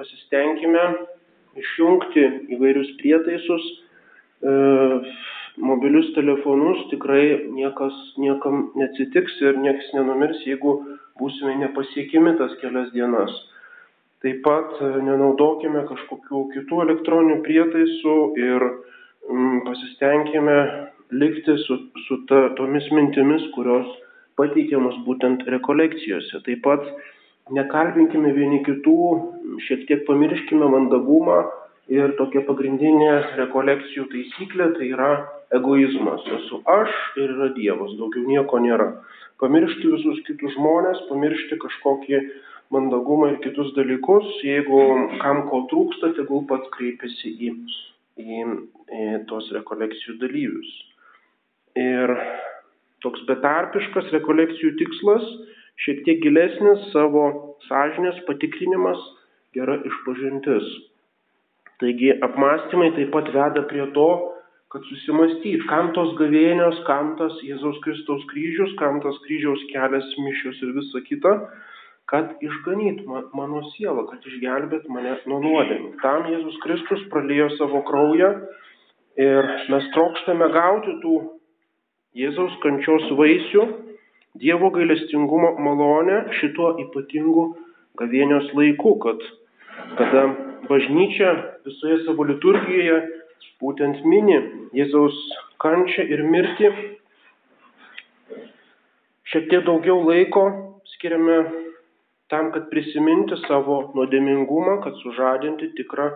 pasistengime išjungti įvairius prietaisus, e, mobilius telefonus, tikrai niekas niekam neatsitiks ir niekas nenumirs, jeigu būsime nepasiekimi tas kelias dienas. Taip pat e, nenaudokime kažkokių kitų elektroninių prietaisų ir mm, pasistengime likti su, su ta, tomis mintimis, kurios pateikiamos būtent rekolekcijose. Taip pat nekalbinkime vieni kitų, šiek tiek pamirškime mandagumą ir tokia pagrindinė rekolekcijų taisyklė tai yra egoizmas. Esu aš ir yra Dievas, daugiau nieko nėra. Pamiršti visus kitus žmonės, pamiršti kažkokį mandagumą ir kitus dalykus, jeigu kam ko trūksta, tegul pats kreipiasi į, į, į tos rekolekcijų dalyvius. Ir toks betarpiškas rekolekcijų tikslas, šiek tiek gilesnis savo sąžinės patikrinimas, gera išpažintis. Taigi apmąstymai taip pat veda prie to, kad susimastyt, kam tos gavėnios, kam tas Jėzaus Kristaus kryžius, kam tas kryžiaus kelias, mišios ir visa kita, kad išganyt mano sielą, kad išgelbėt mane nuo nuodėmių. Tam Jėzus Kristus pralėjo savo kraują ir mes trokštame gauti tų Jėzaus kančios vaisių, Dievo gailestingumo malonę šituo ypatingu gavėnios laiku, kad kada bažnyčia visoje savo liturgijoje būtent mini Jėzaus kančią ir mirtį, šiek tiek daugiau laiko skiriame tam, kad prisiminti savo nuodėmingumą, kad sužadinti tikrą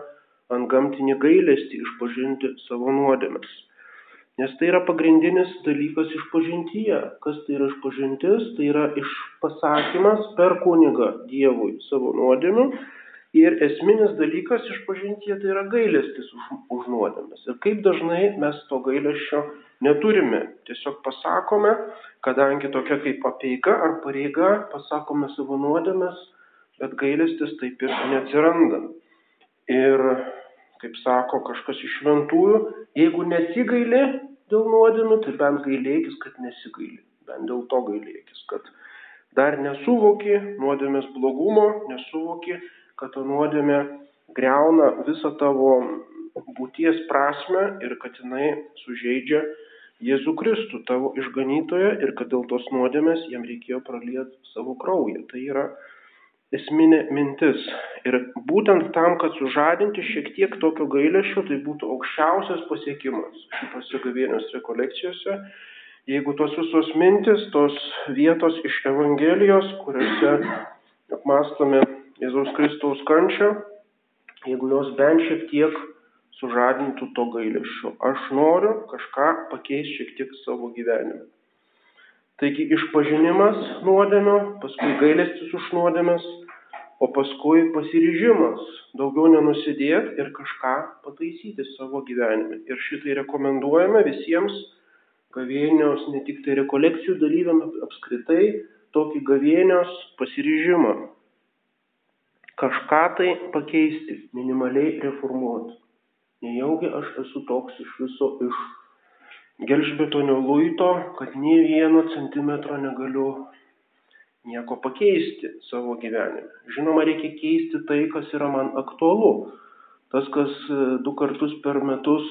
antgamtinį gailestį, išpažinti savo nuodėmes. Nes tai yra pagrindinis dalykas išpažintyje. Kas tai yra išpažintis? Tai yra išpasakymas per kunigą Dievui savo nuodėmių. Ir esminis dalykas išpažintyje tai yra gailestis už, už nuodėmės. Ir kaip dažnai mes to gailesčio neturime. Tiesiog pasakome, kadangi tokia kaip apeiga ar pareiga, pasakome savo nuodėmės, bet gailestis taip ir neatsiranda. Ir kaip sako kažkas iš šventųjų, jeigu nesigaili dėl nuodėmių, tai bent gailėkis, kad nesigaili. Bent dėl to gailėkis, kad dar nesuvoki nuodėmės blogumo, nesuvoki, kad ta nuodėmė greuna visą tavo būties prasme ir kad jinai sužeidžia Jėzų Kristų, tavo išganytoją ir kad dėl tos nuodėmės jam reikėjo pralieti savo kraują. Tai yra esminė mintis. Ir būtent tam, kad sužadinti šiek tiek tokio gailėšio, tai būtų aukščiausias pasiekimas šitose gavėnios rekolekcijose, jeigu tos visos mintis, tos vietos iš Evangelijos, kuriuose apmastome Jėzaus Kristaus kančią, jeigu jos bent šiek tiek sužadintų to gailėšio. Aš noriu kažką pakeisti šiek tiek savo gyvenime. Taigi išpažinimas nuodėmio, paskui gailestis už nuodėmės, o paskui pasiryžimas daugiau nenusidėti ir kažką pataisyti savo gyvenime. Ir šitai rekomenduojame visiems gavėnios, ne tik tai rekolekcijų dalyviams, apskritai tokį gavėnios pasiryžimą. Kažką tai pakeisti, minimaliai reformuoti. Nejaugi aš esu toks iš viso iš gelžbetonio luito, kad nie vieno centimetro negaliu nieko pakeisti savo gyvenime. Žinoma, reikia keisti tai, kas yra man aktualu. Tas, kas e, du kartus per metus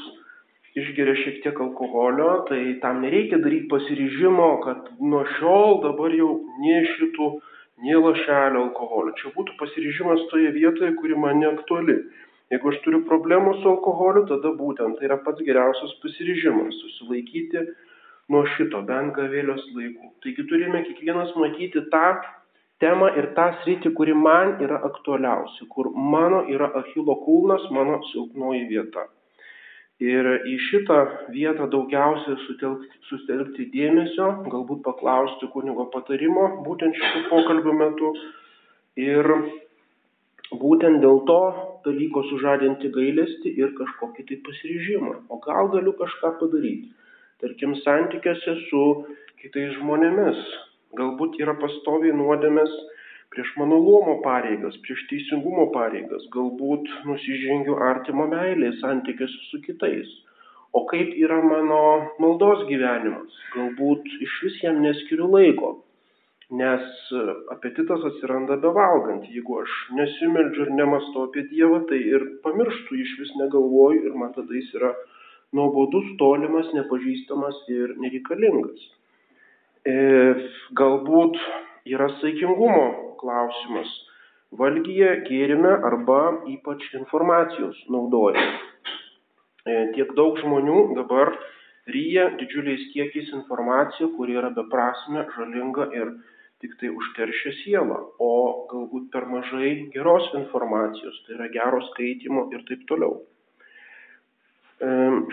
išgeria šiek tiek alkoholio, tai tam nereikia daryti pasiryžimo, kad nuo šiol dabar jau nešitų nie lašelio alkoholio. Čia būtų pasiryžimas toje vietoje, kuri man neaktuali. Jeigu aš turiu problemų su alkoholiu, tada būtent tai yra pats geriausias pasiryžimas - susilaikyti nuo šito bent gavėlios laikų. Taigi turime kiekvienas matyti tą temą ir tą sritį, kuri man yra aktualiausia, kur mano yra Achilo kulnas, mano silpnoji vieta. Ir į šitą vietą daugiausiai sutelkti, sutelkti dėmesio, galbūt paklausti kunigo patarimo būtent šitų pokalbių metu. Ir būtent dėl to dalyko sužadinti gailestį ir kažkokį tai pasiryžimą. O gal galiu kažką padaryti. Tarkim, santykiuose su kitais žmonėmis. Galbūt yra pastoviai nuodėmės prieš mano luomo pareigas, prieš teisingumo pareigas. Galbūt nusižengiu artimo meilės santykiuose su kitais. O kaip yra mano maldos gyvenimas? Galbūt iš vis jam neskiriu laiko. Nes apetitas atsiranda bevalgant. Jeigu aš nesimeldžiu ir nemastau apie Dievą, tai ir pamirštu iš vis negalvoju ir man tada jis yra nuobodus, tolimas, nepažįstamas ir nereikalingas. E, galbūt yra saikingumo klausimas valgyje, gėrime arba ypač informacijos naudojime. E, tiek daug žmonių dabar ryja didžiuliais kiekiais informaciją, kuri yra beprasme, žalinga ir tik tai užteršia sielą, o galbūt per mažai geros informacijos, tai yra gero skaitimo ir taip toliau.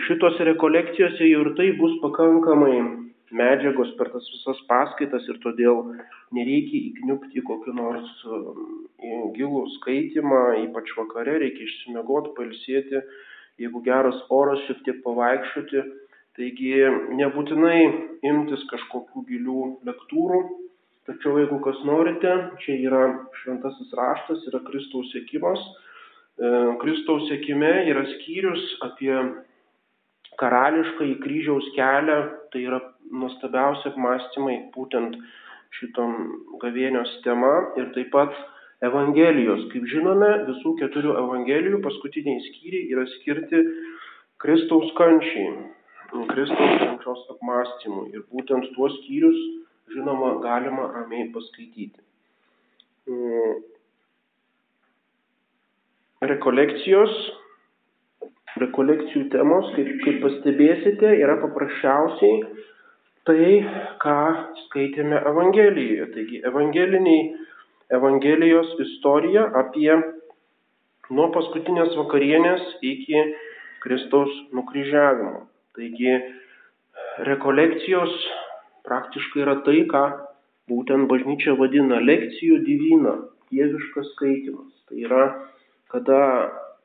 Šitose rekolekcijose jau ir tai bus pakankamai medžiagos per tas visas paskaitas ir todėl nereikia įkniupti kokį nors gilų skaitimą, ypač vakare reikia išsimiegoti, palsėti, jeigu geras oras šiek tiek pavaikščioti. Taigi nebūtinai imtis kažkokių gilių lektūrų, Tačiau jeigu kas norite, čia yra šventasis raštas, yra Kristaus sėkimas. E, Kristaus sėkime yra skyrius apie karališką į kryžiaus kelią, tai yra nuostabiausi apmąstymai būtent šitom gavėnios tema ir taip pat Evangelijos. Kaip žinome, visų keturių Evangelijų paskutiniai skyriai yra skirti Kristaus kančiai, Kristaus kančios apmąstymui. Ir būtent tuos skyrius žinoma, galima ramiai paskaityti. Rekolekcijos, rekolekcijų temos, kaip, kaip pastebėsite, yra paprasčiausiai tai, ką skaitėme Evangelijoje. Taigi, evangeliniai, Evangelijos istorija apie nuo paskutinės vakarienės iki Kristaus nukryžiavimo. Taigi, rekolekcijos praktiškai yra tai, ką būtent bažnyčia vadina lekcijų divina, dieviškas skaitimas. Tai yra, kada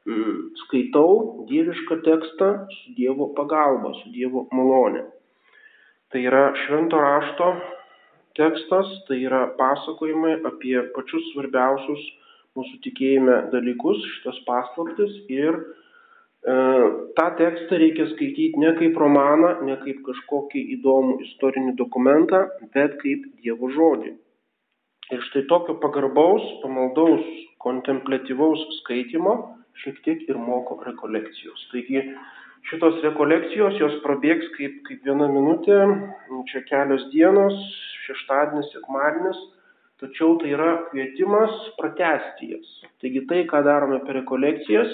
mm, skaitau dievišką tekstą su Dievo pagalba, su Dievo malonė. Tai yra švento rašto tekstas, tai yra pasakojimai apie pačius svarbiausius mūsų tikėjime dalykus, šitas paslaptis ir E, tą tekstą reikia skaityti ne kaip romaną, ne kaip kažkokį įdomų istorinį dokumentą, bet kaip Dievo žodį. Ir štai tokio pagarbaus, pamaldaus, kontemplatyvaus skaitimo šiek tiek ir moko rekolekcijos. Taigi šitos rekolekcijos jos prabėgs kaip, kaip viena minutė, čia kelios dienos, šeštadienis, sekmadienis, tačiau tai yra kvietimas pratesti jas. Taigi tai, ką darome per rekolekcijas,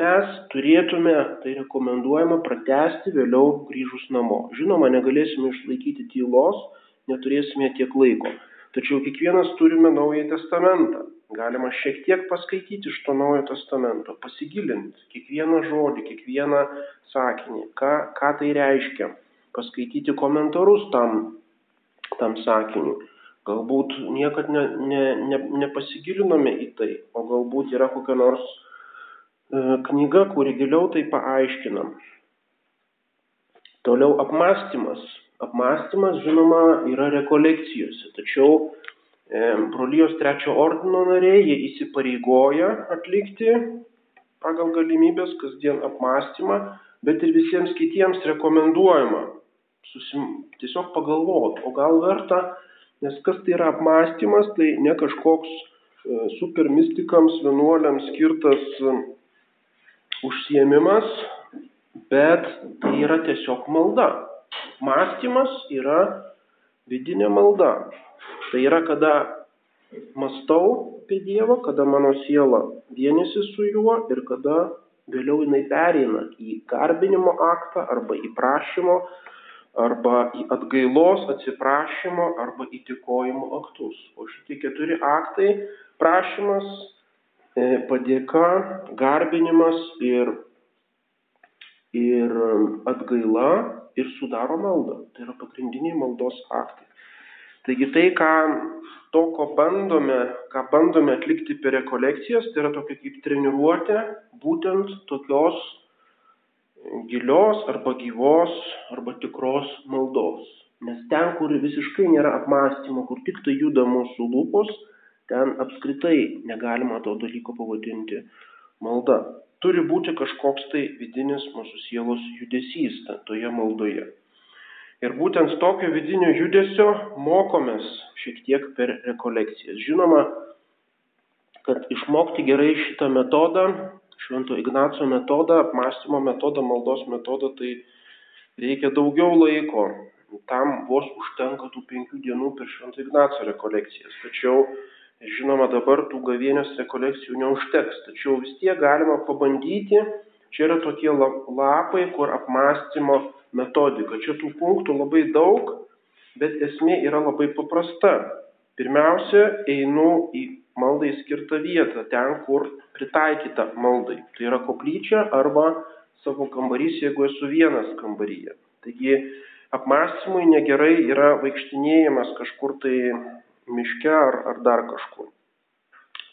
mes turėtume, tai rekomenduojama, pratesti vėliau grįžus namo. Žinoma, negalėsime išlaikyti tylos, neturėsime tiek laiko. Tačiau kiekvienas turime Naująjį Testamentą. Galima šiek tiek paskaityti iš to Naujojo Testamento, pasigilinti kiekvieną žodį, kiekvieną sakinį, ką, ką tai reiškia, paskaityti komentarus tam, tam sakiniui. Galbūt niekad ne, ne, ne, nepasigilinome į tai, o galbūt yra kokia nors E, knyga, kuri giliau tai paaiškina. Toliau apmąstymas. Apmąstymas, žinoma, yra rekolekcijose, tačiau brolyjos trečio ordino nariai, jie įsipareigoja atlikti pagal galimybės kasdien apmąstymą, bet ir visiems kitiems rekomenduojama susim, tiesiog pagalvoti, o gal verta, nes kas tai yra apmąstymas, tai ne kažkoks e, super mystikams, vienuoliams skirtas užsiemimas, bet tai yra tiesiog malda. Mąstymas yra vidinė malda. Tai yra, kada mastau apie Dievą, kada mano siela vienisi su juo ir kada vėliau jinai pereina į garbinimo aktą arba į prašymo, arba į atgailos, atsiprašymo, arba į tikojimo aktus. O šitie keturi aktai - prašymas, E, padėka, garbinimas ir, ir atgaila ir sudaro maldą. Tai yra pagrindiniai maldos aktai. Taigi tai, ką, to, ko bandome, ką bandome atlikti per rekolekcijas, tai yra tokia kaip treniruotė būtent tokios gilios arba gyvos arba tikros maldos. Nes ten, kur visiškai nėra apmąstymo, kur tik tai juda mūsų lūpos, ten apskritai negalima to dalyko pavadinti malda. Turi būti kažkoks tai vidinis mūsų sielos judesys toje maldoje. Ir būtent tokio vidinio judesio mokomės šiek tiek per rekolekcijas. Žinoma, kad išmokti gerai šitą metodą, Švento Ignaco metodą, apmąstymo metodą, maldos metodą, tai reikia daugiau laiko. Tam vos užtenka tų penkių dienų per Švento Ignaco rekolekcijas. Tačiau, žinoma, dabar tų gavienės rekolekcijų neužteks. Tačiau vis tiek galima pabandyti. Čia yra tokie lapai, kur apmąstymo metodika. Čia tų punktų labai daug, bet esmė yra labai paprasta. Pirmiausia, einu į maldai skirtą vietą, ten, kur pritaikyta maldai. Tai yra koplyčia arba savo kambarys, jeigu esu vienas kambaryje. Taigi apmąstymui negerai yra vaikštinėjimas kažkur tai miške ar, ar dar kažkur.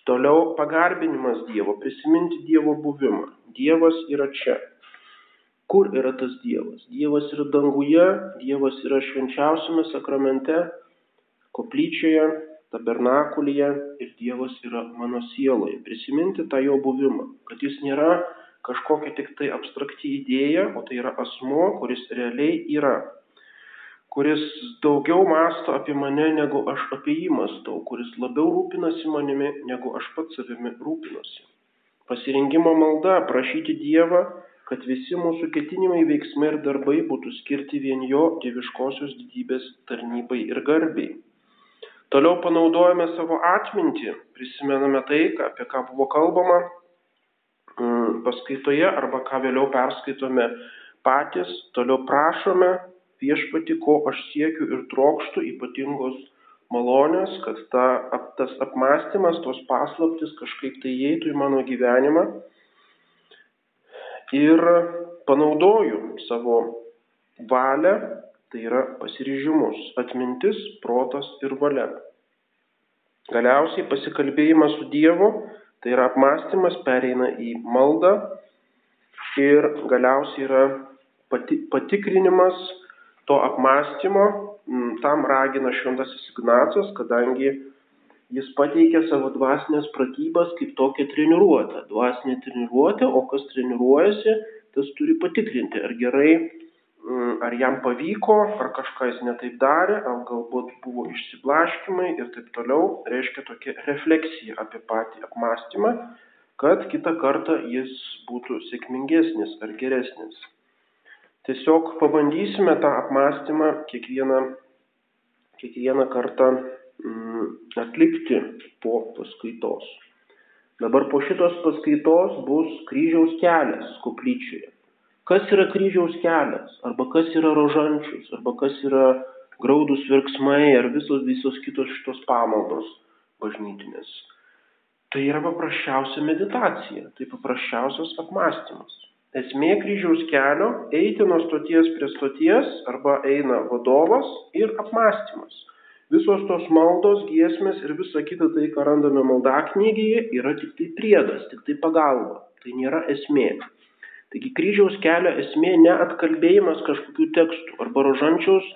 Toliau pagarbinimas Dievo, prisiminti Dievo buvimą. Dievas yra čia. Kur yra tas Dievas? Dievas yra danguje, Dievas yra švenčiausiame sakramente, koplyčioje, tabernakulyje ir Dievas yra mano sieloje. Prisiminti tą jo buvimą, kad jis nėra kažkokia tik tai abstrakti idėja, o tai yra asmo, kuris realiai yra, kuris daugiau masto apie mane, negu aš apie jį mastau, kuris labiau rūpinasi manimi, negu aš pats savimi rūpinuosi. Pasirinkimo malda prašyti Dievą kad visi mūsų ketinimai, veiksmai ir darbai būtų skirti vien jo dieviškosios didybės tarnybai ir garbiai. Toliau panaudojame savo atmintį, prisimename tai, apie ką buvo kalbama mm, paskaitoje arba ką vėliau perskaitome patys, toliau prašome viešpati, ko aš siekiu ir trokštų ypatingos malonės, kad ta, tas apmąstymas, tos paslaptis kažkaip tai įeitų į mano gyvenimą ir panaudoju savo valią, tai yra pasiryžimus, atmintis, protas ir valia. Galiausiai pasikalbėjimas su Dievu, tai yra apmąstymas, pereina į maldą ir galiausiai yra pati, patikrinimas to apmąstymo, tam ragina šventasis Ignacas, kadangi jis pateikia savo dvasinės pratybas kaip tokią treniruotę. Dvasinė treniruotė, o kas treniruojasi, tas turi patikrinti, ar gerai, mm, ar jam pavyko, ar kažką jis netaip darė, ar galbūt buvo išsiblaškimai ir taip toliau. Reiškia tokia refleksija apie patį apmąstymą, kad kitą kartą jis būtų sėkmingesnis ar geresnis. Tiesiog pabandysime tą apmąstymą kiekvieną, kiekvieną kartą atlikti po paskaitos. Dabar po šitos paskaitos bus kryžiaus kelias koplyčioje. Kas yra kryžiaus kelias, arba kas yra rožančius, arba kas yra graudus virksmai, ar visos, visos kitos šitos pamaldos bažnytinės. Tai yra paprasčiausia meditacija, tai paprasčiausias apmąstymas. Esmė kryžiaus kelio - eiti nuo stoties prie stoties arba eina vadovas ir apmąstymas. Visos tos maldos, giesmės ir visa kita tai, ką randame maldaknygėje, yra tik tai priedas, tik tai pagalba. Tai nėra esmė. Taigi kryžiaus kelio esmė ne atkalbėjimas kažkokių tekstų arba rožančiaus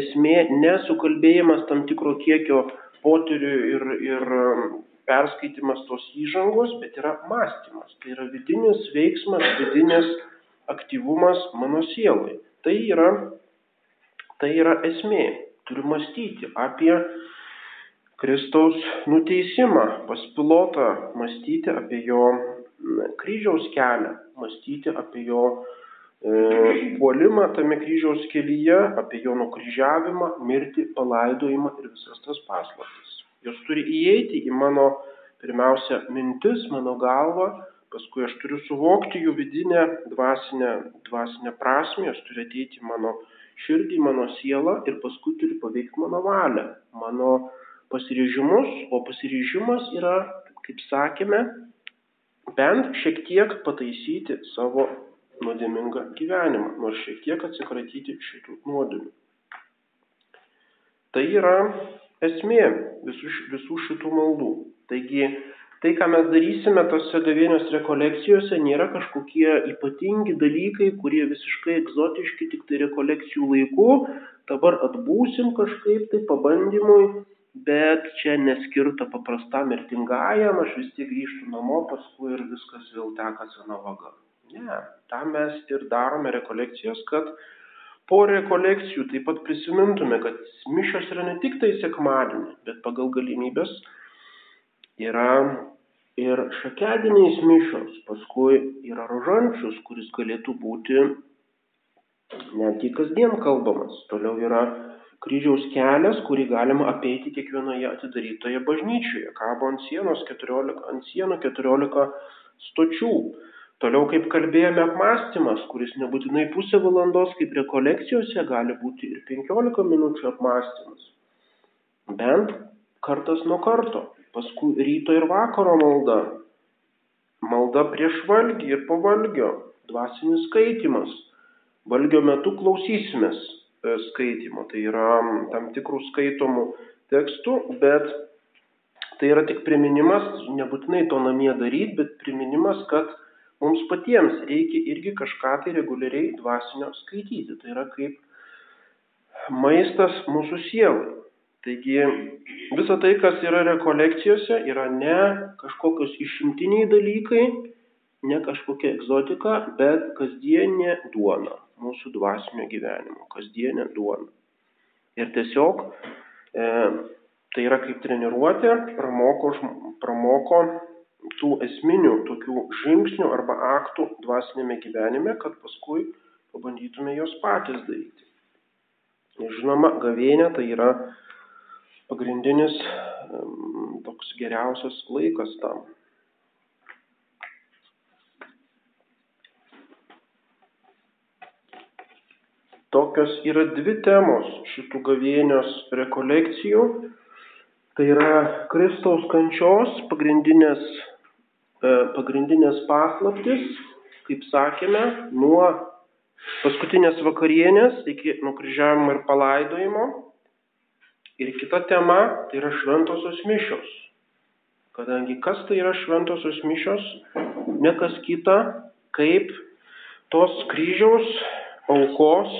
esmė ne sukalbėjimas tam tikro kiekio poterių ir, ir um, perskaitimas tos įžangos, bet yra mąstymas. Tai yra vidinis veiksmas, vidinis aktyvumas mano sielai. Tai yra, tai yra esmė turiu mąstyti apie Kristaus nuteisimą, pas pilotą mąstyti apie jo kryžiaus kelią, mąstyti apie jo e, puolimą tame kryžiaus kelyje, apie jo nukryžiavimą, mirtį, palaidojimą ir visas tas paslaptis. Jos turi įeiti į mano pirmiausia mintis, mano galvą, paskui aš turiu suvokti jų vidinę dvasinę, dvasinę prasme, jos turi ateiti į mano širdį, mano sielą ir paskui turi paveikti mano valią, mano pasiryžimus, o pasiryžimas yra, kaip sakėme, bent šiek tiek pataisyti savo nuodėmingą gyvenimą, nors šiek tiek atsikratyti šitų nuodėmių. Tai yra esmė visų, visų šitų maldų. Taigi tai, ką mes darysime tose gavėnios rekolekcijose, nėra kažkokie ypatingi dalykai, kurie visiškai egzotiški tik tai rekolekcijų laiku, dabar atbūsim kažkaip tai pabandymui, bet čia neskirta paprastam mirtingajam, aš vis tiek grįžtu namo paskui ir viskas vėl teka sena vaga. Ne, tam mes ir darome rekolekcijos, kad po rekolekcijų taip pat prisimintume, kad mišios yra ne tik tai sekmadienį, bet pagal galimybės yra ir šakedieniais mišios, paskui yra rožančius, kuris galėtų būti netgi kasdien kalbamas. Toliau yra kryžiaus kelias, kurį galima apeiti kiekvienoje atidarytoje bažnyčioje. Kabo ant sienos 14, ant sienų 14 stočių. Toliau, kaip kalbėjome, apmąstymas, kuris nebūtinai pusę valandos, kaip rekolekcijose, gali būti ir 15 minučių apmąstymas. Bent kartas nuo karto. Paskui ryto ir vakaro malda. Malda prieš valgį ir po valgio. Dvasinis skaitimas. Valgio metu klausysimės E, skaitimo. Tai yra tam tikrų skaitomų tekstų, bet tai yra tik priminimas, nebūtinai to namie daryti, bet priminimas, kad mums patiems reikia irgi kažką tai reguliariai dvasinio skaityti. Tai yra kaip maistas mūsų sielai. Taigi visa tai, kas yra rekolekcijose, yra ne kažkokios išimtiniai dalykai, ne kažkokia egzotika, bet kasdienė duona mūsų dvasinio gyvenimo, kasdienė duona. Ir tiesiog e, tai yra kaip treniruotė, pramoko, pramoko tų esminių tokių žingsnių arba aktų dvasinėme gyvenime, kad paskui pabandytume juos patys daryti. Ir žinoma, gavėnė tai yra pagrindinis toks geriausias laikas tam. Tokios yra dvi temos šitų gavėnios rekolekcijų. Tai yra Kristaus kančios pagrindinės, e, pagrindinės paslaptis, kaip sakėme, nuo paskutinės vakarienės iki nukryžiavimo ir palaidojimo. Ir kita tema tai yra šventosios mišios. Kadangi kas tai yra šventosios mišios, ne kas kita, kaip tos kryžiaus aukos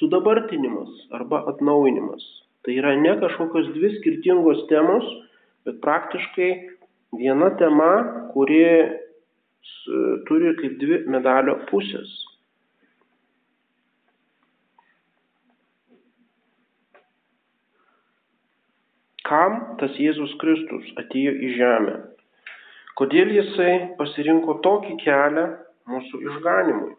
sudabartinimas arba atnaujinimas. Tai yra ne kažkokios dvi skirtingos temos, bet praktiškai viena tema, kuri turi kaip dvi medalio pusės. Kam tas Jėzus Kristus atėjo į žemę? Kodėl jisai pasirinko tokį kelią mūsų išganimui?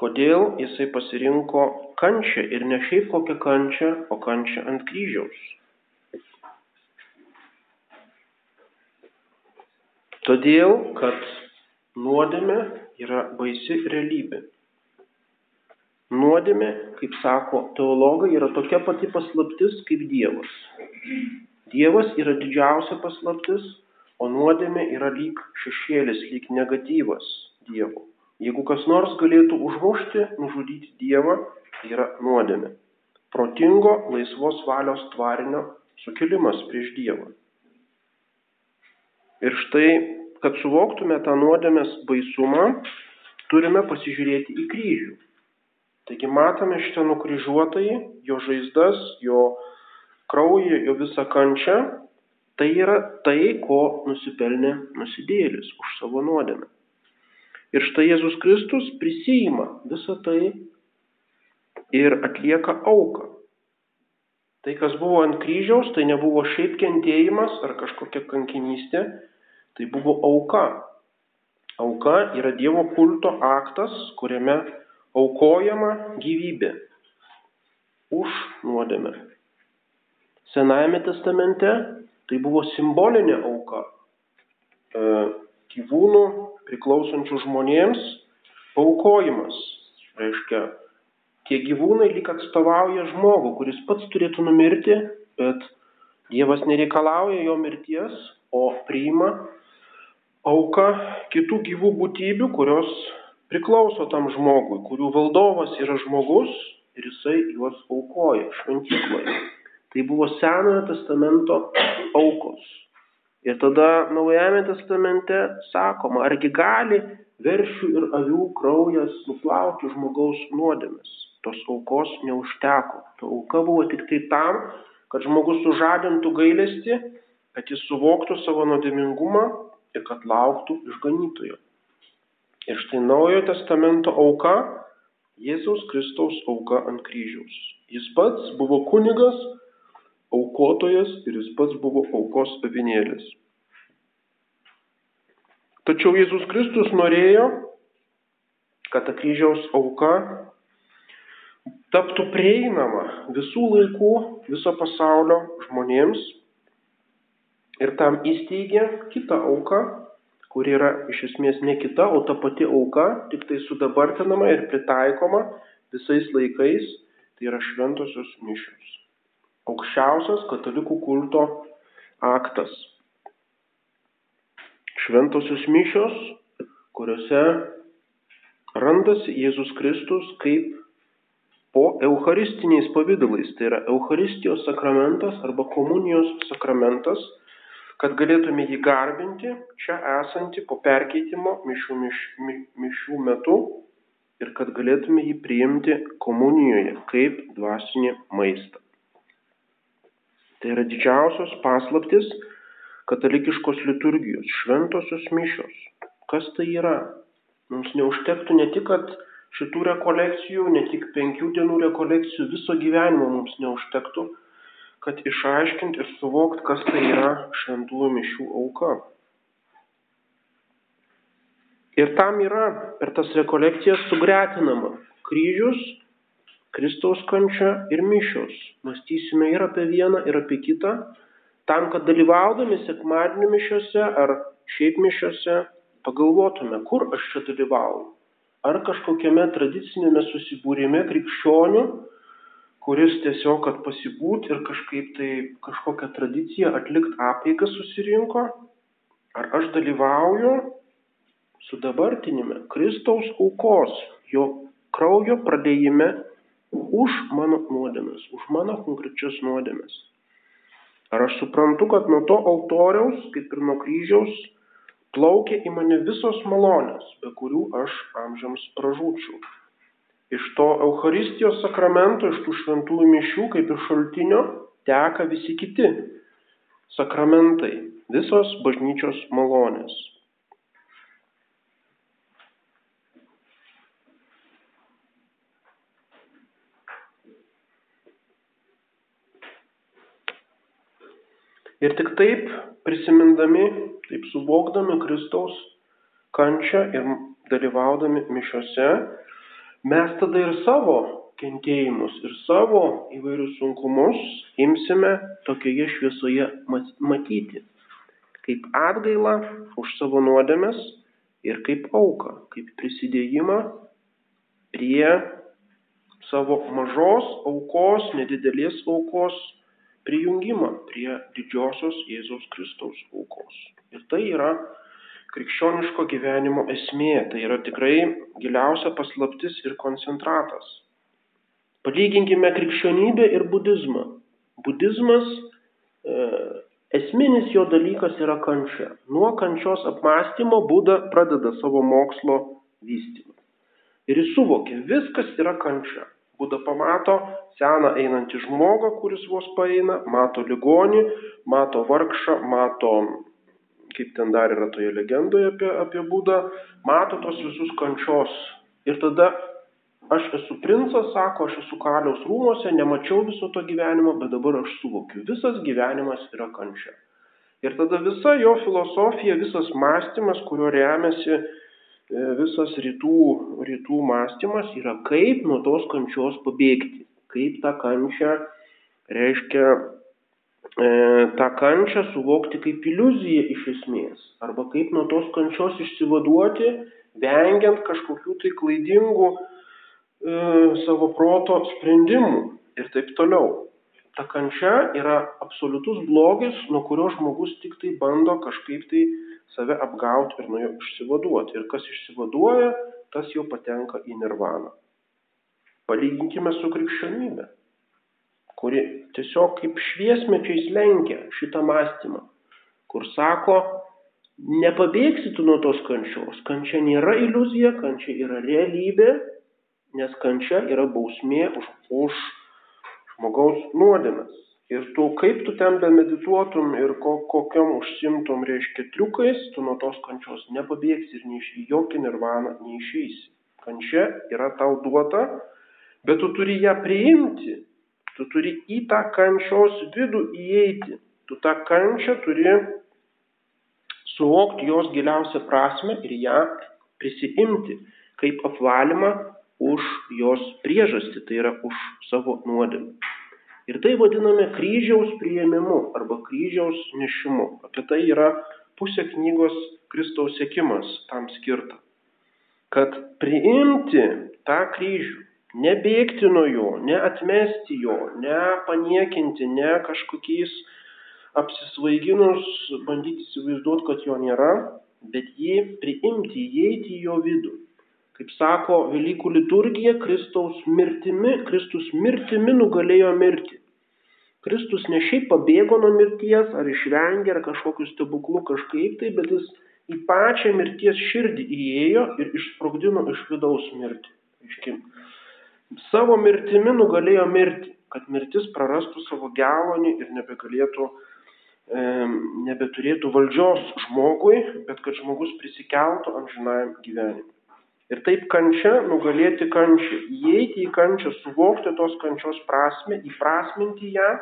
Kodėl jisai pasirinko kančią ir ne šiaip kokią kančią, o kančią ant kryžiaus. Todėl, kad nuodėmė yra baisi realybė. Nuodėmė, kaip sako teologai, yra tokia pati paslaptis kaip Dievas. Dievas yra didžiausia paslaptis, o nuodėmė yra lyg šešėlis, lyg negatyvas Dievo. Jeigu kas nors galėtų užmušti, nužudyti Dievą, tai yra nuodėmė. Protingo, laisvos valios tvarinio sukilimas prieš Dievą. Ir štai, kad suvoktume tą nuodėmės baisumą, turime pasižiūrėti į kryžių. Taigi matome šitą nukryžiuotąjį, jo žaizdas, jo kraują, jo visą kančią. Tai yra tai, ko nusipelnė nusidėlis už savo nuodėmę. Ir štai Jėzus Kristus prisijima visą tai ir atlieka auką. Tai, kas buvo ant kryžiaus, tai nebuvo šiaip kentėjimas ar kažkokia kankinystė, tai buvo auka. Auka yra Dievo kulto aktas, kuriame aukojama gyvybė už nuodėmę. Senajame testamente tai buvo simbolinė auka. E, gyvūnų priklausančių žmonėms paukojimas. Reiškia, tie gyvūnai lyg atstovauja žmogų, kuris pats turėtų numirti, bet Dievas nereikalauja jo mirties, o priima auką kitų gyvų būtybių, kurios priklauso tam žmogui, kurių valdovas yra žmogus ir jisai juos aukoja šventykloje. Tai buvo Senojo testamento aukos. Ir tada Naujame testamente sakoma, argi gali veršių ir avių kraujas nuplauti žmogaus nuodėmis. Tos aukos neužteko. Ta auka buvo tik tai tam, kad žmogus sužadintų gailestį, kad jis suvoktų savo nuodėmingumą ir kad lauktų išganytojo. Ir štai Naujojo testamento auka, Jėzaus Kristaus auka ant kryžiaus. Jis pats buvo kunigas, aukotojas ir jis pats buvo aukos avinėlis. Tačiau Jėzus Kristus norėjo, kad ta kryžiaus auka taptų prieinama visų laikų, viso pasaulio žmonėms ir tam įsteigė kitą auką, kuri yra iš esmės ne kita, o ta pati auka, tik tai sudabartinama ir pritaikoma visais laikais, tai yra šventosios mišios. Aukščiausias katalikų kulto aktas. Šventosios mišios, kuriuose randasi Jėzus Kristus kaip po eucharistiniais pavydalais, tai yra Eucharistijos sakramentas arba komunijos sakramentas, kad galėtume jį garbinti čia esantį po perkeitimo mišių, miš, mi, mišių metu ir kad galėtume jį priimti komunijoje kaip dvasinį maistą. Tai yra didžiausios paslaptis katalikiškos liturgijos, šventosios mišios. Kas tai yra? Mums neužtektų ne tik, šitų rekolekcijų, ne tik penkių dienų rekolekcijų, viso gyvenimo mums neužtektų, kad išaiškint ir suvokt, kas tai yra šventųjų mišių auka. Ir tam yra per tas rekolekcijas sugretinama kryžius, Kristaus kančia ir mišios. Mąstysime ir apie vieną, ir apie kitą, tam, kad dalyvaudami sekmadienio mišiose ar šiaip mišiose pagalvotume, kur aš čia dalyvauju. Ar kažkokiame tradicinėme susibūrime krikščionių, kuris tiesiog, kad pasibūt ir kažkaip tai kažkokią tradiciją atlikti apeiką susirinko, ar aš dalyvauju su dabartinime Kristaus aukos, jo kraujo pradėjime už mano nuodėmes, už mano konkrečias nuodėmes. Ar aš suprantu, kad nuo to altoriaus, kaip ir nuo kryžiaus, plaukia į mane visos malonės, be kurių aš amžiams pražūčiau iš to Euharistijos sakramento, iš tų šventųjų mišių, kaip iš šaltinio, teka visi kiti sakramentai, visos bažnyčios malonės. Ir tik taip prisimindami, taip suvokdami Kristaus kančią ir dalyvaudami mišiose, mes tada ir savo kentėjimus ir savo įvairius sunkumus imsime tokioje šviesoje matyti. Kaip atgailą už savo nuodėmes ir kaip auką, kaip prisidėjimą prie savo mažos aukos, nedidelės aukos prijungimą prie didžiosios Jėzaus Kristaus aukos. Ir tai yra krikščioniško gyvenimo esmė, tai yra tikrai giliausia paslaptis ir koncentratas. Palyginkime krikščionybę ir budizmą. Budizmas e, esminis jo dalykas yra kančia. Nuo kančios apmąstymo Buda pradeda savo mokslo vystymą. Ir jis suvokia, viskas yra kančia. Buda pamato seną einantį žmogą, kuris vos paeina, mato ligonį, mato vargšą, mato kaip ten dar yra toje legendoje apie, apie būdą, mato tos visus kančios. Ir tada aš esu princas, sako, aš esu karaliaus rūmose, nemačiau viso to gyvenimo, bet dabar aš suvokiu, visas gyvenimas yra kančia. Ir tada visa jo filosofija, visas mąstymas, kuriuo remiasi e, visas rytų, rytų mąstymas, yra kaip nuo tos kančios pabėgti, kaip tą kančią reiškia tą kančią suvokti kaip iliuziją iš esmės, arba kaip nuo tos kančios išsivaduoti, vengiant kažkokių tai klaidingų e, savo proto sprendimų ir taip toliau. Ta kančia yra absoliutus blogis, nuo kurio žmogus tik tai bando kažkaip tai save apgauti ir nuo jo išsivaduoti. Ir kas išsivaduoja, tas jau patenka į nirvaną. Palyginkime su krikščionybė kuri tiesiog kaip šviesmečiais lenkia šitą mąstymą, kur sako, nepabėgsi tu nuo tos kančios. Kančia nėra iliuzija, kančia yra realybė, nes kančia yra bausmė už, už žmogaus nuodėmes. Ir tu, kaip tu ten bemedituotum ir ko, kokiam užsimtum, reiškia, triukais, tu nuo tos kančios nepabėgsi ir nei į jokį nirvaną neišeisi. Kančia yra tau duota, bet tu turi ją priimti. Tu turi į tą kančios vidų įeiti. Tu tą kančią turi suvokti jos giliausią prasme ir ją prisiimti kaip apvalymą už jos priežastį, tai yra už savo nuodėmę. Ir tai vadiname kryžiaus prieimimu arba kryžiaus nešimu. Apie tai yra pusė knygos Kristaus sėkimas tam skirta. Kad priimti tą kryžių, nebėgti nuo jo, neatmesti jo, nepaniekinti, ne kažkokiais apsisvaiginus bandyti įsivaizduoti, kad jo nėra, bet jį priimti, įeiti į jo vidų. Kaip sako Velykų liturgija, Kristaus mirtimi, Kristus mirtimi nugalėjo mirtį. Kristus ne šiaip pabėgo nuo mirties ar išvengė ar kažkokiu stebuklu kažkaip tai, bet jis į pačią mirties širdį įėjo ir išsprogdino iš vidaus mirtį. Aiškim. Savo mirtimi nugalėjo mirtį, kad mirtis prarastų savo gelonį ir nebegalėtų, e, nebeturėtų valdžios žmogui, bet kad žmogus prisikeltų amžinajam gyvenimui. Ir taip kančia nugalėti kančią, įeiti į kančią, suvokti tos kančios prasme, įprasminti ją,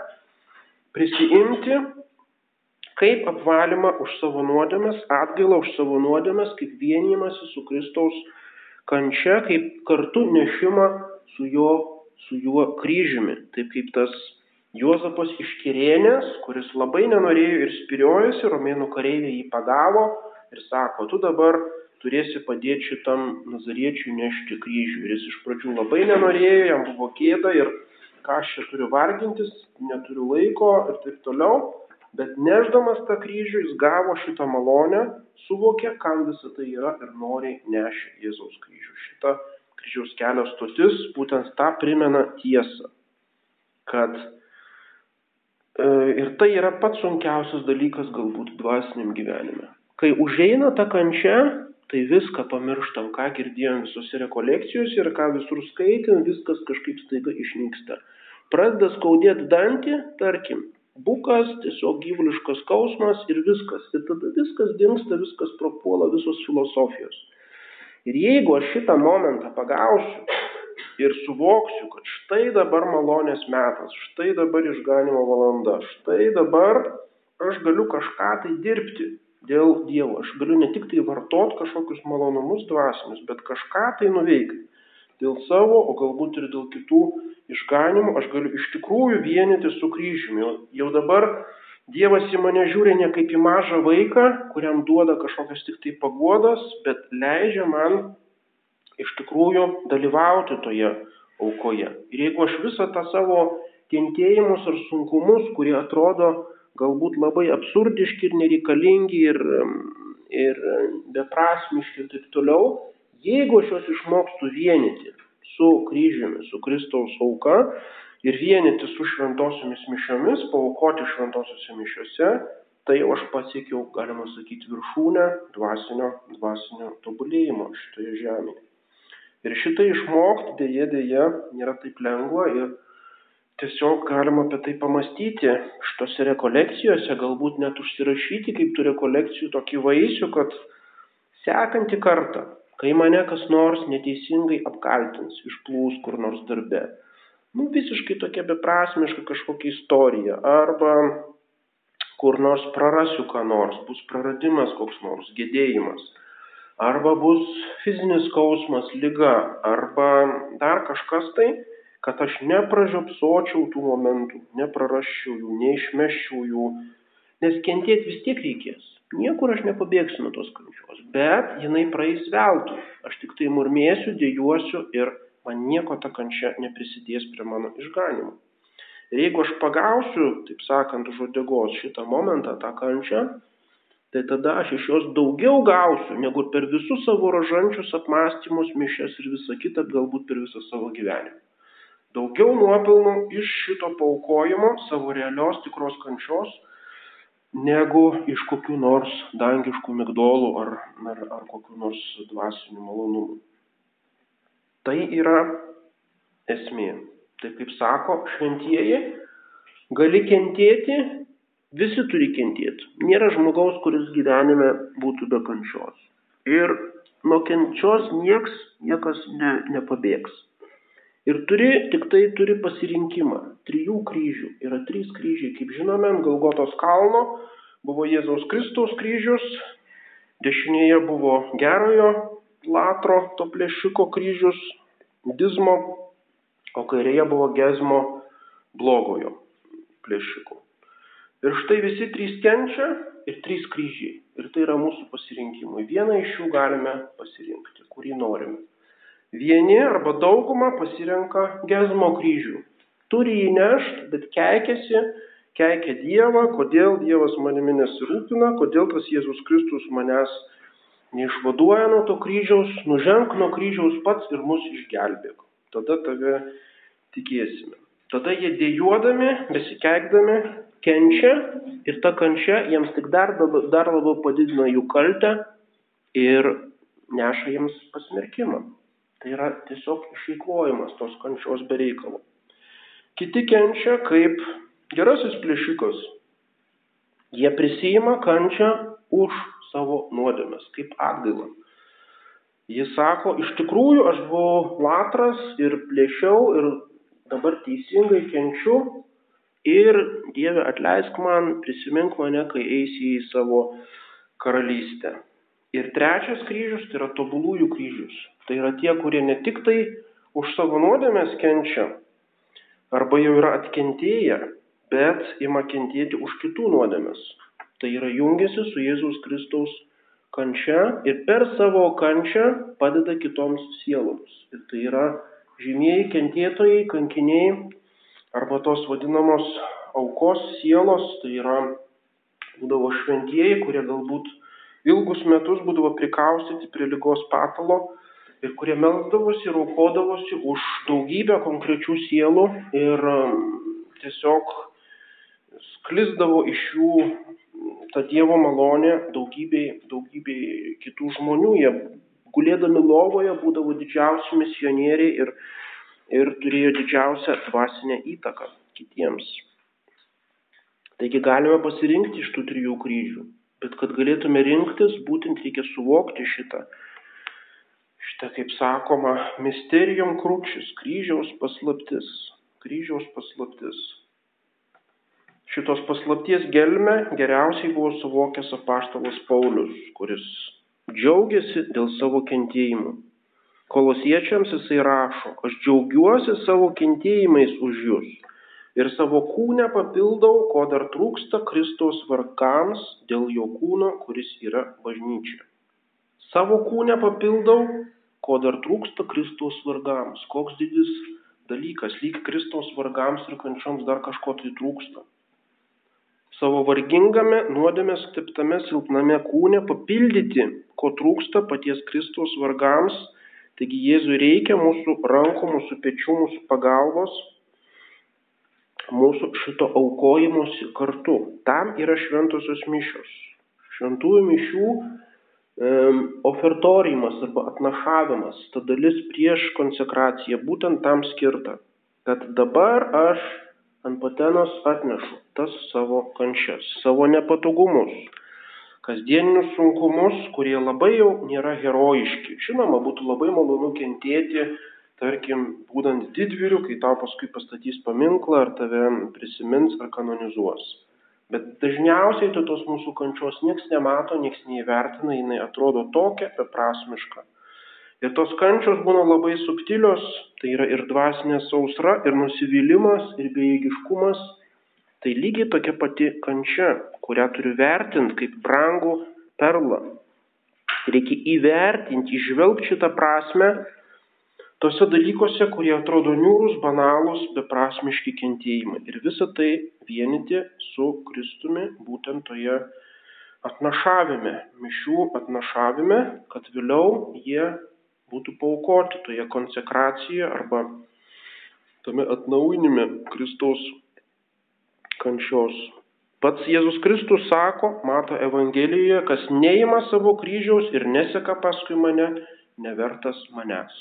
prisiimti kaip apvalymą už savo nuodėmes, atgailą už savo nuodėmes, kaip vienymasi su Kristaus kančia, kaip kartu nešimą su jo, su juo kryžiumi. Taip kaip tas Juozapas iš Kirėnės, kuris labai nenorėjo ir spiriojasi, romėnų kareiviai jį pagavo ir sako, tu dabar turėsi padėti šitam nazariečiui nešti kryžių. Ir jis iš pradžių labai nenorėjo, jam buvo gėda ir ką aš čia turiu vargintis, neturiu laiko ir taip toliau. Bet neždamas tą kryžių jis gavo šitą malonę, suvokė, kam visa tai yra ir noriai nešė Jėzaus kryžių. Šita kryžiaus kelio stotis būtent tą primena tiesą, kad e, ir tai yra pats sunkiausias dalykas galbūt dvasiniam gyvenime. Kai užeina ta kančia, tai viską pamirštam, ką girdėjom visose rekolekcijose ir ką visur skaitėm, viskas kažkaip staiga išnyksta. Pradeda skaudėti dantį, tarkim, bukas, tiesiog gyvuliškas skausmas ir viskas. Ir tada viskas dinksta, viskas propuola visos filosofijos. Ir jeigu aš šitą momentą pagausiu ir suvoksiu, kad štai dabar malonės metas, štai dabar išganimo valanda, štai dabar aš galiu kažką tai dirbti, dėl Dievo. Aš galiu ne tik tai vartot kažkokius malonumus dvasinius, bet kažką tai nuveikti. Dėl savo, o galbūt ir dėl kitų išganimų aš galiu iš tikrųjų vienyti su kryžiumi. Jau, dabar Dievas į mane žiūri ne kaip į mažą vaiką, kuriam duoda kažkokias tik tai pagodas, bet leidžia man iš tikrųjų dalyvauti toje aukoje. Ir jeigu aš visą tą savo kentėjimus ar sunkumus, kurie atrodo galbūt labai absurdiški ir nereikalingi ir, ir beprasmiški ir taip toliau, jeigu aš juos išmokstu vienyti su kryžiumi, su Kristaus auka ir vienyti su šventosiomis mišiomis, paukoti šventosiuose mišiuose, tai jau aš pasiekiau, galima sakyti, viršūnę dvasinio, dvasinio tobulėjimo šitoje žemėje. Ir šitai išmokti dėje dėje nėra taip lengva ir tiesiog galima apie tai pamastyti šitose rekolekcijose, galbūt net užsirašyti kaip tų rekolekcijų tokį vaisių, kad sekantį kartą, kai mane kas nors neteisingai apkaltins, išplūs kur nors darbe, nu visiškai tokia beprasmiška kažkokia istorija, arba kur nors prarasiu ką nors, bus praradimas koks nors, gedėjimas, arba bus fizinis skausmas, lyga, arba dar kažkas tai, kad aš nepražiopsočiau tų momentų, neprarasčiau jų, neišmeščiau jų, nes kentėti vis tiek reikės. Niekur aš nepabėgsiu nuo tos kančios, bet jinai praeis veltui. Aš tik tai murmėsiu, dėjuosiu ir man nieko ta kančia neprisidės prie mano išganimo. Ir jeigu aš pagausiu, taip sakant, už odegos šitą momentą, tą kančią, tai tada aš iš jos daugiau gausiu, negu per visus savo rožančius apmąstymus, mišes ir visą kitą, galbūt per visą savo gyvenimą daugiau nuopelnų iš šito paukojimo savo realios tikros kančios, negu iš kokių nors dangiškų migdolų ar, ar, ar kokių nors dvasinių malonumų. Tai yra esmė. Tai kaip sako šventieji, gali kentėti, visi turi kentėti. Nėra žmogaus, kuris gyvenime būtų be kančios. Ir nuo kenčios nieks, niekas ne, nepabėgs. Ir turi, tik tai turi pasirinkimą. Trijų kryžių. Yra trys kryžiai. Kaip žinome, ant Galgotos kalno buvo Jėzaus Kristaus kryžius, dešinėje buvo gerojo latro, to plėšiko kryžius, dizmo, o kairėje buvo gezmo blogojo plėšiko. Ir štai visi trys kenčia ir trys kryžiai. Ir tai yra mūsų pasirinkimai. Vieną iš jų galime pasirinkti, kurį norime. Vieni arba dauguma pasirenka gezmo kryžių. Turi jį nešti, bet keikiasi, keikia Dievą, kodėl Dievas manimi nesirūpina, kodėl tas Jėzus Kristus manęs neišvaduoja nuo to kryžiaus, nuženk nuo kryžiaus pats ir mus išgelbėk. Tada tave tikėsime. Tada jie dėjuodami, besikeikdami, kenčia ir ta kančia jiems tik dar, dar labiau padidina jų kaltę ir neša jiems pasmerkimą. Tai yra tiesiog išeikvojimas tos kančios bereikalo. Kiti kenčia kaip gerasis plėšikas. Jie prisijima kančią už savo nuodėmes, kaip atgailą. Jis sako, iš tikrųjų aš buvau latras ir plėšiau ir dabar teisingai kenčiu ir Dieve atleisk man, prisimink mane, kai eisi į savo karalystę. Ir trečias kryžius tai yra tobulųjų kryžius. Tai yra tie, kurie ne tik tai už savo nuodėmės kenčia, arba jau yra atkentėję, bet ima kentėti už kitų nuodėmės. Tai yra jungiasi su Jėzaus Kristaus kančia ir per savo kančią padeda kitoms sieloms. Ir tai yra žymieji kentėtojai, kankiniai arba tos vadinamos aukos sielos, tai yra būdavo šventieji, kurie galbūt ilgus metus būdavo prikaustyti prie lygos patalo ir kurie melzdavosi ir aukodavosi už daugybę konkrečių sielų ir um, tiesiog sklisdavo iš jų ta Dievo malonė daugybei, daugybei kitų žmonių. Jie gulėdami lovoje būdavo didžiausi misionieriai ir ir turėjo didžiausią dvasinę įtaką kitiems. Taigi galime pasirinkti iš tų trijų kryžių, bet kad galėtume rinktis, būtent reikia suvokti šitą, šitą kaip sakoma, misterijom krūčis, kryžiaus paslaptis, kryžiaus paslaptis. Šitos paslapties gelme geriausiai buvo suvokęs apaštalas Paulius, kuris džiaugiasi dėl savo kentėjimų. Kolosiečiams jisai rašo, aš džiaugiuosi savo kentėjimais už jūs ir savo kūnę papildau, ko dar trūksta Kristaus vargams dėl jo kūno, kuris yra bažnyčia. Savo kūnę papildau, ko dar trūksta Kristaus vargams. Koks didis dalykas, lyg Kristaus vargams ir kančioms dar kažko tai trūksta. Savo vargingame, nuodėmės stiptame, silpname kūne papildyti, ko trūksta paties Kristaus vargams Taigi Jėzui reikia mūsų rankų, mūsų pečių, mūsų pagalbos, mūsų šito aukojimuose kartu. Tam yra šventosios mišios. Šventųjų mišių ofertorijimas arba atnašavimas, ta dalis prieš konsekraciją, būtent tam skirta, kad dabar aš ant patenos atnešu tas savo kančias, savo nepatogumus, kasdieninius sunkumus, kurie labai jau nėra herojiški. Žinoma, būtų labai malonu kentėti, tarkim, būdant didvyriu, kai tau paskui pastatys paminklą, ar tave prisimins, ar kanonizuos. Bet dažniausiai to tos mūsų kančios nieks nemato, nieks neįvertina, jinai atrodo tokia beprasmiška. Ir tos kančios būna labai subtilios, tai yra ir dvasinė sausra, ir nusivylimas, ir bejėgiškumas, Tai lygiai tokia pati kančia, kurią turiu vertinti kaip brangų perlą. Reikia įvertinti, išvelgti šitą prasme tose dalykuose, kurie atrodo niūrus, banalūs, beprasmiški kentėjimai. Ir visą tai vienyti su Kristumi būtent toje atnašavime, mišių atnašavime, kad vėliau jie būtų paukoti toje konsekracijoje arba tame atnaujinime Kristaus kančios. Pats Jėzus Kristus sako, mato Evangelijoje, kas neima savo kryžiaus ir neseka paskui mane, nevertas manęs.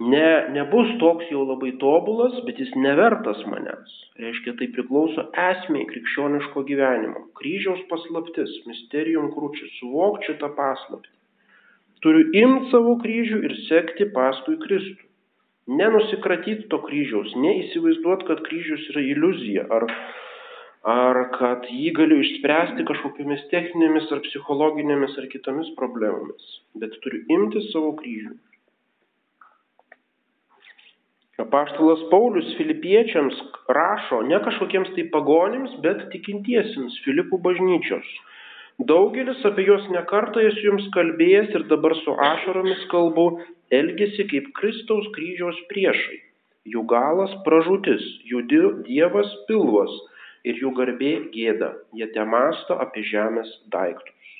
ne, nebus toks jau labai tobulas, bet jis nevertas manęs. Reiškia, tai priklauso esmiai krikščioniško gyvenimo. Kryžiaus paslaptis, misterijum krūčiai, suvokčiau tą paslaptį. Turiu imti savo kryžių ir sekti paskui Kristų. Nenusikratyti to kryžiaus, neįsivaizduoti, kad kryžius yra iliuzija ar, ar kad jį galiu išspręsti kažkokiamis techninėmis ar psichologinėmis ar kitomis problemomis, bet turiu imti savo kryžių. Apaštalas Paulius filipiečiams rašo ne kažkokiems tai pagonims, bet tikintiesiems Filipų bažnyčios. Daugelis apie juos nekartą esu jums kalbėjęs ir dabar su ašaromis kalbu, elgesi kaip Kristaus kryžiaus priešai. Jų galas pražūtis, jų dievas pilvas ir jų garbė gėda. Jie te masto apie žemės daiktus.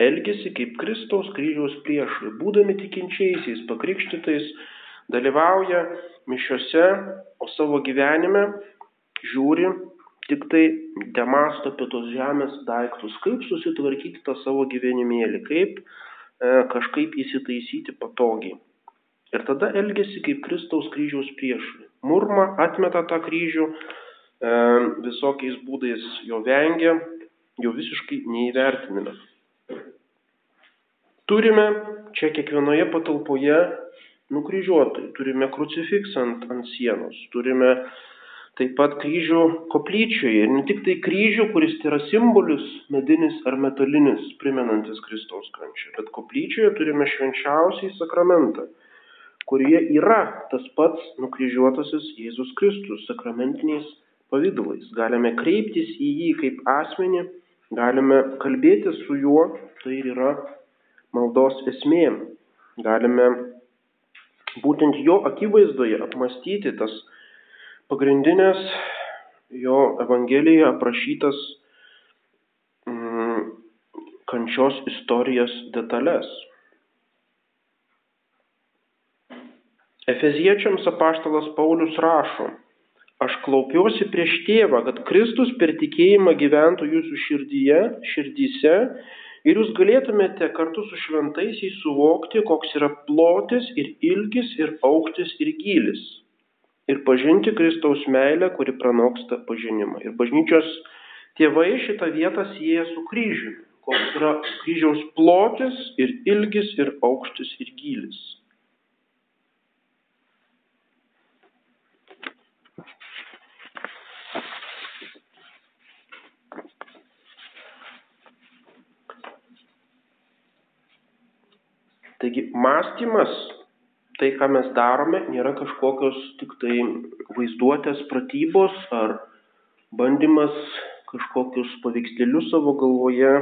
Elgesi kaip Kristaus kryžiaus priešai, būdami tikinčiaisiais, pakrikštytais, dalyvauja mišiose, o savo gyvenime žiūri tik tai demasto apie tos žemės daiktus, kaip susitvarkyti tą savo gyvenimėlį, kaip e, kažkaip įsitaisyti patogiai. Ir tada elgesi kaip Kristaus kryžiaus priešai. Murma atmeta tą kryžių, e, visokiais būdais jo vengia, jo visiškai neįvertinime. Turime čia kiekvienoje patalpoje nukryžiuotai, turime krucifiksą ant, ant sienos, turime uh, taip pat kryžių koplyčioje. Ir ne tik tai kryžių, kuris yra simbolis medinis ar metalinis, primenantis Kristaus kančią, bet koplyčioje turime švenčiausiai sakramentą, kurie yra tas pats nukryžiuotasis Jėzus Kristus sakramentiniais pavydalais. Galime kreiptis į jį kaip asmenį, galime kalbėti su juo, tai yra maldos esmė. Galime būtent jo akivaizdoje apmastyti tas pagrindinės jo Evangelijoje aprašytas mm, kančios istorijos detalės. Efeziečiams apaštalas Paulius rašo, aš klaupiuosi prieš tėvą, kad Kristus per tikėjimą gyventų jūsų širdyje, širdyse ir jūs galėtumėte kartu su šventaisiais suvokti, koks yra plotis ir ilgis ir aukštis ir gylis ir pažinti Kristaus meilę, kuri pranoksta pažinimą. Ir bažnyčios tėvai šitą vietą sieja su kryžiumi, koks yra kryžiaus plotis ir ilgis ir aukštis ir gylis. Taigi mąstymas tai, ką mes darome, nėra kažkokios tik tai vaizduotės pratybos ar bandymas kažkokius paveikslėlius savo galvoje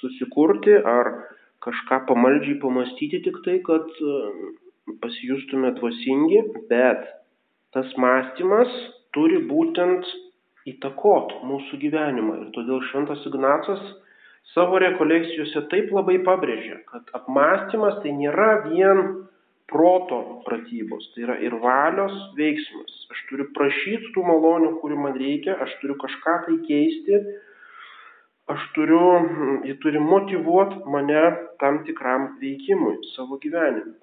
susikurti ar kažką pamaldžiai pamastyti tik tai, kad e, pasijustume dvasingi, bet tas mąstymas turi būtent įtakot mūsų gyvenimą. Ir todėl Šventas Ignacas savo rekolekcijose taip labai pabrėžia, kad apmąstymas tai nėra vien proto pratybos, tai yra ir valios veiksmas. Aš turiu prašyti tų malonių, kurių man reikia, aš turiu kažką tai keisti, aš turiu, jie turi motivuoti mane tam tikram veikimui savo gyvenime.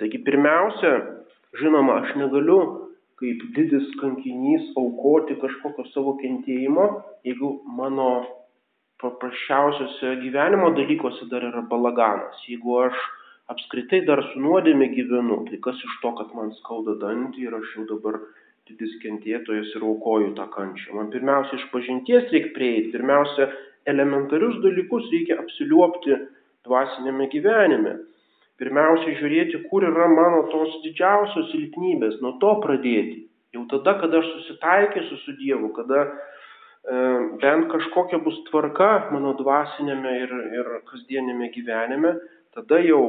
Taigi pirmiausia, žinoma, aš negaliu kaip didis kankinys aukoti kažkokio savo kentėjimo, jeigu mano paprasčiausiose gyvenimo dalykuose dar yra balaganas. Jeigu aš apskritai dar su nuodėme gyvenu, tai kas iš to, kad man skauda dantį ir aš jau dabar didis kentėtojas ir aukoju tą kančią. Man pirmiausia iš pažinties reikia prieiti, pirmiausia elementarius dalykus reikia apsiliuopti dvasinėme gyvenime. Pirmiausia žiūrėti, kur yra mano tos didžiausios silpnybės, nuo to pradėti. Jau tada, kada aš susitaikysiu su Dievu, kada e, bent kažkokia bus tvarka mano dvasinėme ir, ir kasdienėme gyvenime, tada jau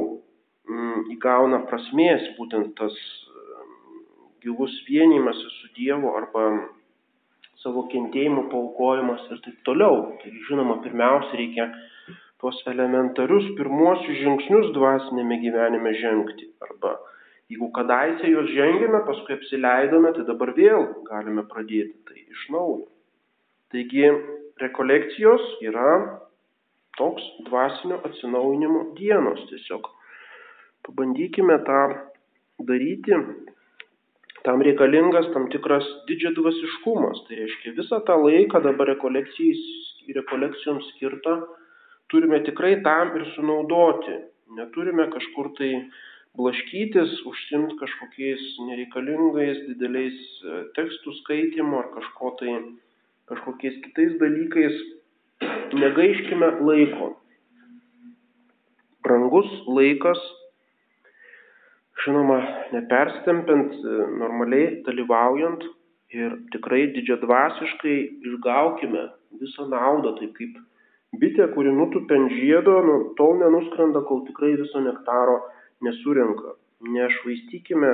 mm, įgauna prasmės būtent tas mm, gilus vienimasis su Dievu arba savo kentėjimų paukojimas ir taip toliau. Tai žinoma, pirmiausia reikia tuos elementarius pirmuosius žingsnius dvasinėme gyvenime žengti. Arba jeigu kadaise juos žengėme, paskui apsileidome, tai dabar vėl galime pradėti tai iš naujo. Taigi rekolekcijos yra toks dvasinio atsinaujinimo dienos tiesiog Pabandykime tą daryti. Tam reikalingas tam tikras didžiadvasiškumas. Tai reiškia visą tą laiką dabar rekolekcijoms skirtą turime tikrai tam ir sunaudoti. Neturime kažkur tai blaškytis, užsimti kažkokiais nereikalingais dideliais e, tekstų skaitimu ar kažko tai, kažkokiais kitais dalykais. Negaiškime laiko. Brangus laikas žinoma neperstempiant normaliai dalyvaujant ir tikrai didžiadvasiškai išgaukime visą naudą taip kaip bitė kuri nutupia ant žiedo nu tol nenuskrenda kol tikrai viso nektaro nesurenka nešvaistykime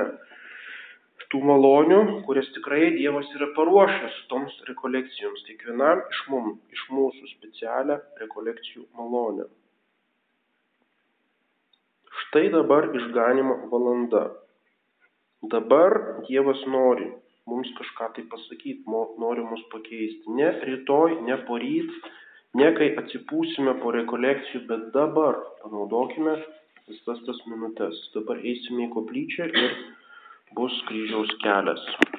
tų malonių kurias tikrai dievas yra paruošęs toms rekolekcijoms kiekvienam iš mum iš mūsų specialią rekolekcijų malonę Štai dabar išganimo valanda. Dabar Dievas nori mums kažką tai pasakyti, nori mus pakeisti. Ne rytoj, ne poryt, ne kai atsipūsime po rekolekcijų, bet dabar panaudokime visas tas minutės. Dabar eisime į koplyčią ir bus kryžiaus kelias.